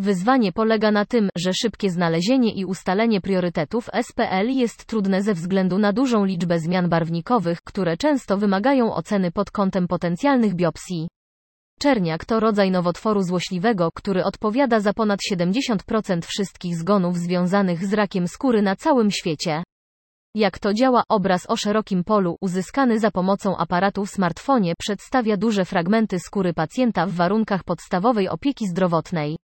Wyzwanie polega na tym, że szybkie znalezienie i ustalenie priorytetów SPL jest trudne ze względu na dużą liczbę zmian barwnikowych, które często wymagają oceny pod kątem potencjalnych biopsji. Czerniak to rodzaj nowotworu złośliwego, który odpowiada za ponad 70% wszystkich zgonów związanych z rakiem skóry na całym świecie. Jak to działa, obraz o szerokim polu, uzyskany za pomocą aparatu w smartfonie, przedstawia duże fragmenty skóry pacjenta w warunkach podstawowej opieki zdrowotnej.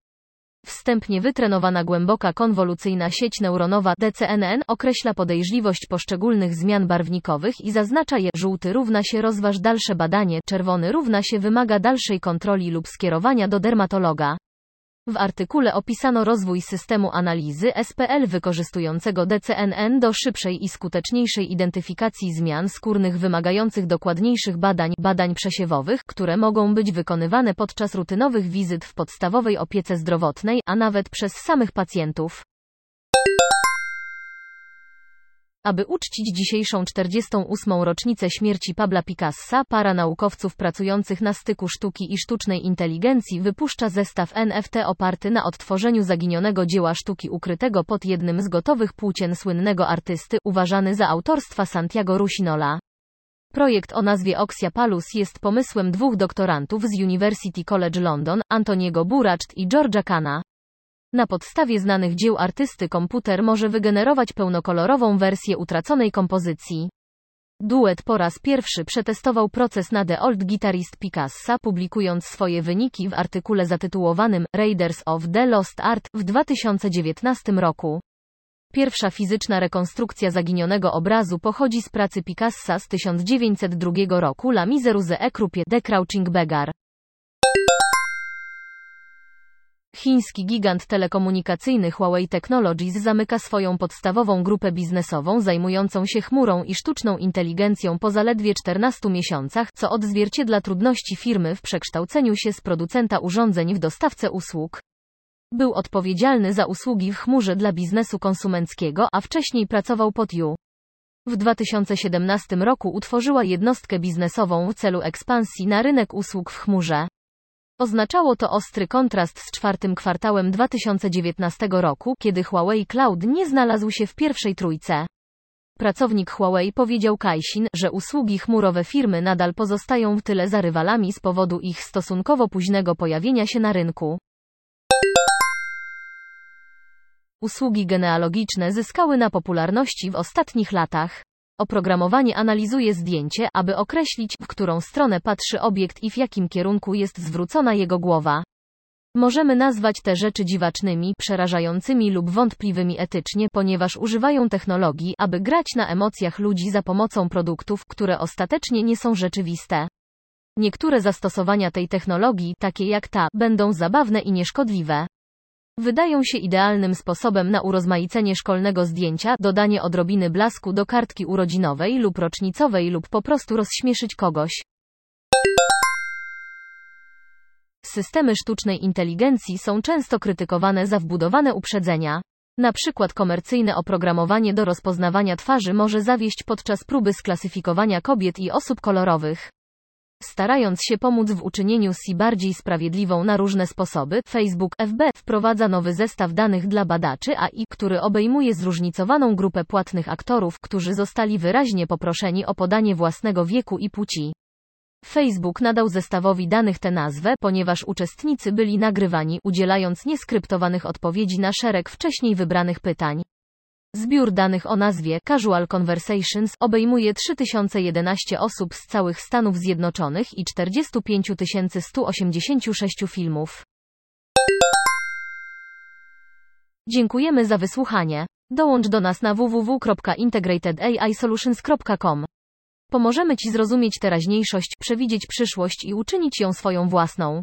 Wstępnie wytrenowana głęboka konwolucyjna sieć neuronowa DCNN określa podejrzliwość poszczególnych zmian barwnikowych i zaznacza je. Żółty równa się rozważ dalsze badanie, czerwony równa się wymaga dalszej kontroli lub skierowania do dermatologa. W artykule opisano rozwój systemu analizy SPL wykorzystującego DCNN do szybszej i skuteczniejszej identyfikacji zmian skórnych wymagających dokładniejszych badań, badań przesiewowych, które mogą być wykonywane podczas rutynowych wizyt w podstawowej opiece zdrowotnej, a nawet przez samych pacjentów. Aby uczcić dzisiejszą 48. rocznicę śmierci Pabla Picassa, para naukowców pracujących na styku sztuki i sztucznej inteligencji wypuszcza zestaw NFT oparty na odtworzeniu zaginionego dzieła sztuki ukrytego pod jednym z gotowych płócien słynnego artysty, uważany za autorstwa Santiago Rusinola. Projekt o nazwie Oxia Palus jest pomysłem dwóch doktorantów z University College London, Antoniego Buracht i Georgia Kana. Na podstawie znanych dzieł artysty komputer może wygenerować pełnokolorową wersję utraconej kompozycji. Duet po raz pierwszy przetestował proces na The Old Guitarist Picassa, publikując swoje wyniki w artykule zatytułowanym Raiders of the Lost Art w 2019 roku. Pierwsza fizyczna rekonstrukcja zaginionego obrazu pochodzi z pracy Picassa z 1902 roku La Miseruse Ekrupie The Crouching Beggar. Chiński gigant telekomunikacyjny Huawei Technologies zamyka swoją podstawową grupę biznesową zajmującą się chmurą i sztuczną inteligencją po zaledwie 14 miesiącach, co odzwierciedla trudności firmy w przekształceniu się z producenta urządzeń w dostawcę usług. Był odpowiedzialny za usługi w chmurze dla biznesu konsumenckiego, a wcześniej pracował pod U. W 2017 roku utworzyła jednostkę biznesową w celu ekspansji na rynek usług w chmurze. Oznaczało to ostry kontrast z czwartym kwartałem 2019 roku, kiedy Huawei Cloud nie znalazł się w pierwszej trójce. Pracownik Huawei powiedział Kaisin, że usługi chmurowe firmy nadal pozostają w tyle za rywalami z powodu ich stosunkowo późnego pojawienia się na rynku. Usługi genealogiczne zyskały na popularności w ostatnich latach. Oprogramowanie analizuje zdjęcie, aby określić, w którą stronę patrzy obiekt i w jakim kierunku jest zwrócona jego głowa. Możemy nazwać te rzeczy dziwacznymi, przerażającymi lub wątpliwymi etycznie, ponieważ używają technologii, aby grać na emocjach ludzi za pomocą produktów, które ostatecznie nie są rzeczywiste. Niektóre zastosowania tej technologii, takie jak ta, będą zabawne i nieszkodliwe. Wydają się idealnym sposobem na urozmaicenie szkolnego zdjęcia, dodanie odrobiny blasku do kartki urodzinowej lub rocznicowej lub po prostu rozśmieszyć kogoś. Systemy sztucznej inteligencji są często krytykowane za wbudowane uprzedzenia. Na przykład komercyjne oprogramowanie do rozpoznawania twarzy może zawieść podczas próby sklasyfikowania kobiet i osób kolorowych. Starając się pomóc w uczynieniu SI bardziej sprawiedliwą na różne sposoby, Facebook FB wprowadza nowy zestaw danych dla badaczy AI, który obejmuje zróżnicowaną grupę płatnych aktorów, którzy zostali wyraźnie poproszeni o podanie własnego wieku i płci. Facebook nadał zestawowi danych tę nazwę, ponieważ uczestnicy byli nagrywani, udzielając nieskryptowanych odpowiedzi na szereg wcześniej wybranych pytań. Zbiór danych o nazwie Casual Conversations obejmuje 3011 osób z całych Stanów Zjednoczonych i 45 186 filmów. Dziękujemy za wysłuchanie. Dołącz do nas na www.integratedAIsolutions.com. Pomożemy Ci zrozumieć teraźniejszość, przewidzieć przyszłość i uczynić ją swoją własną.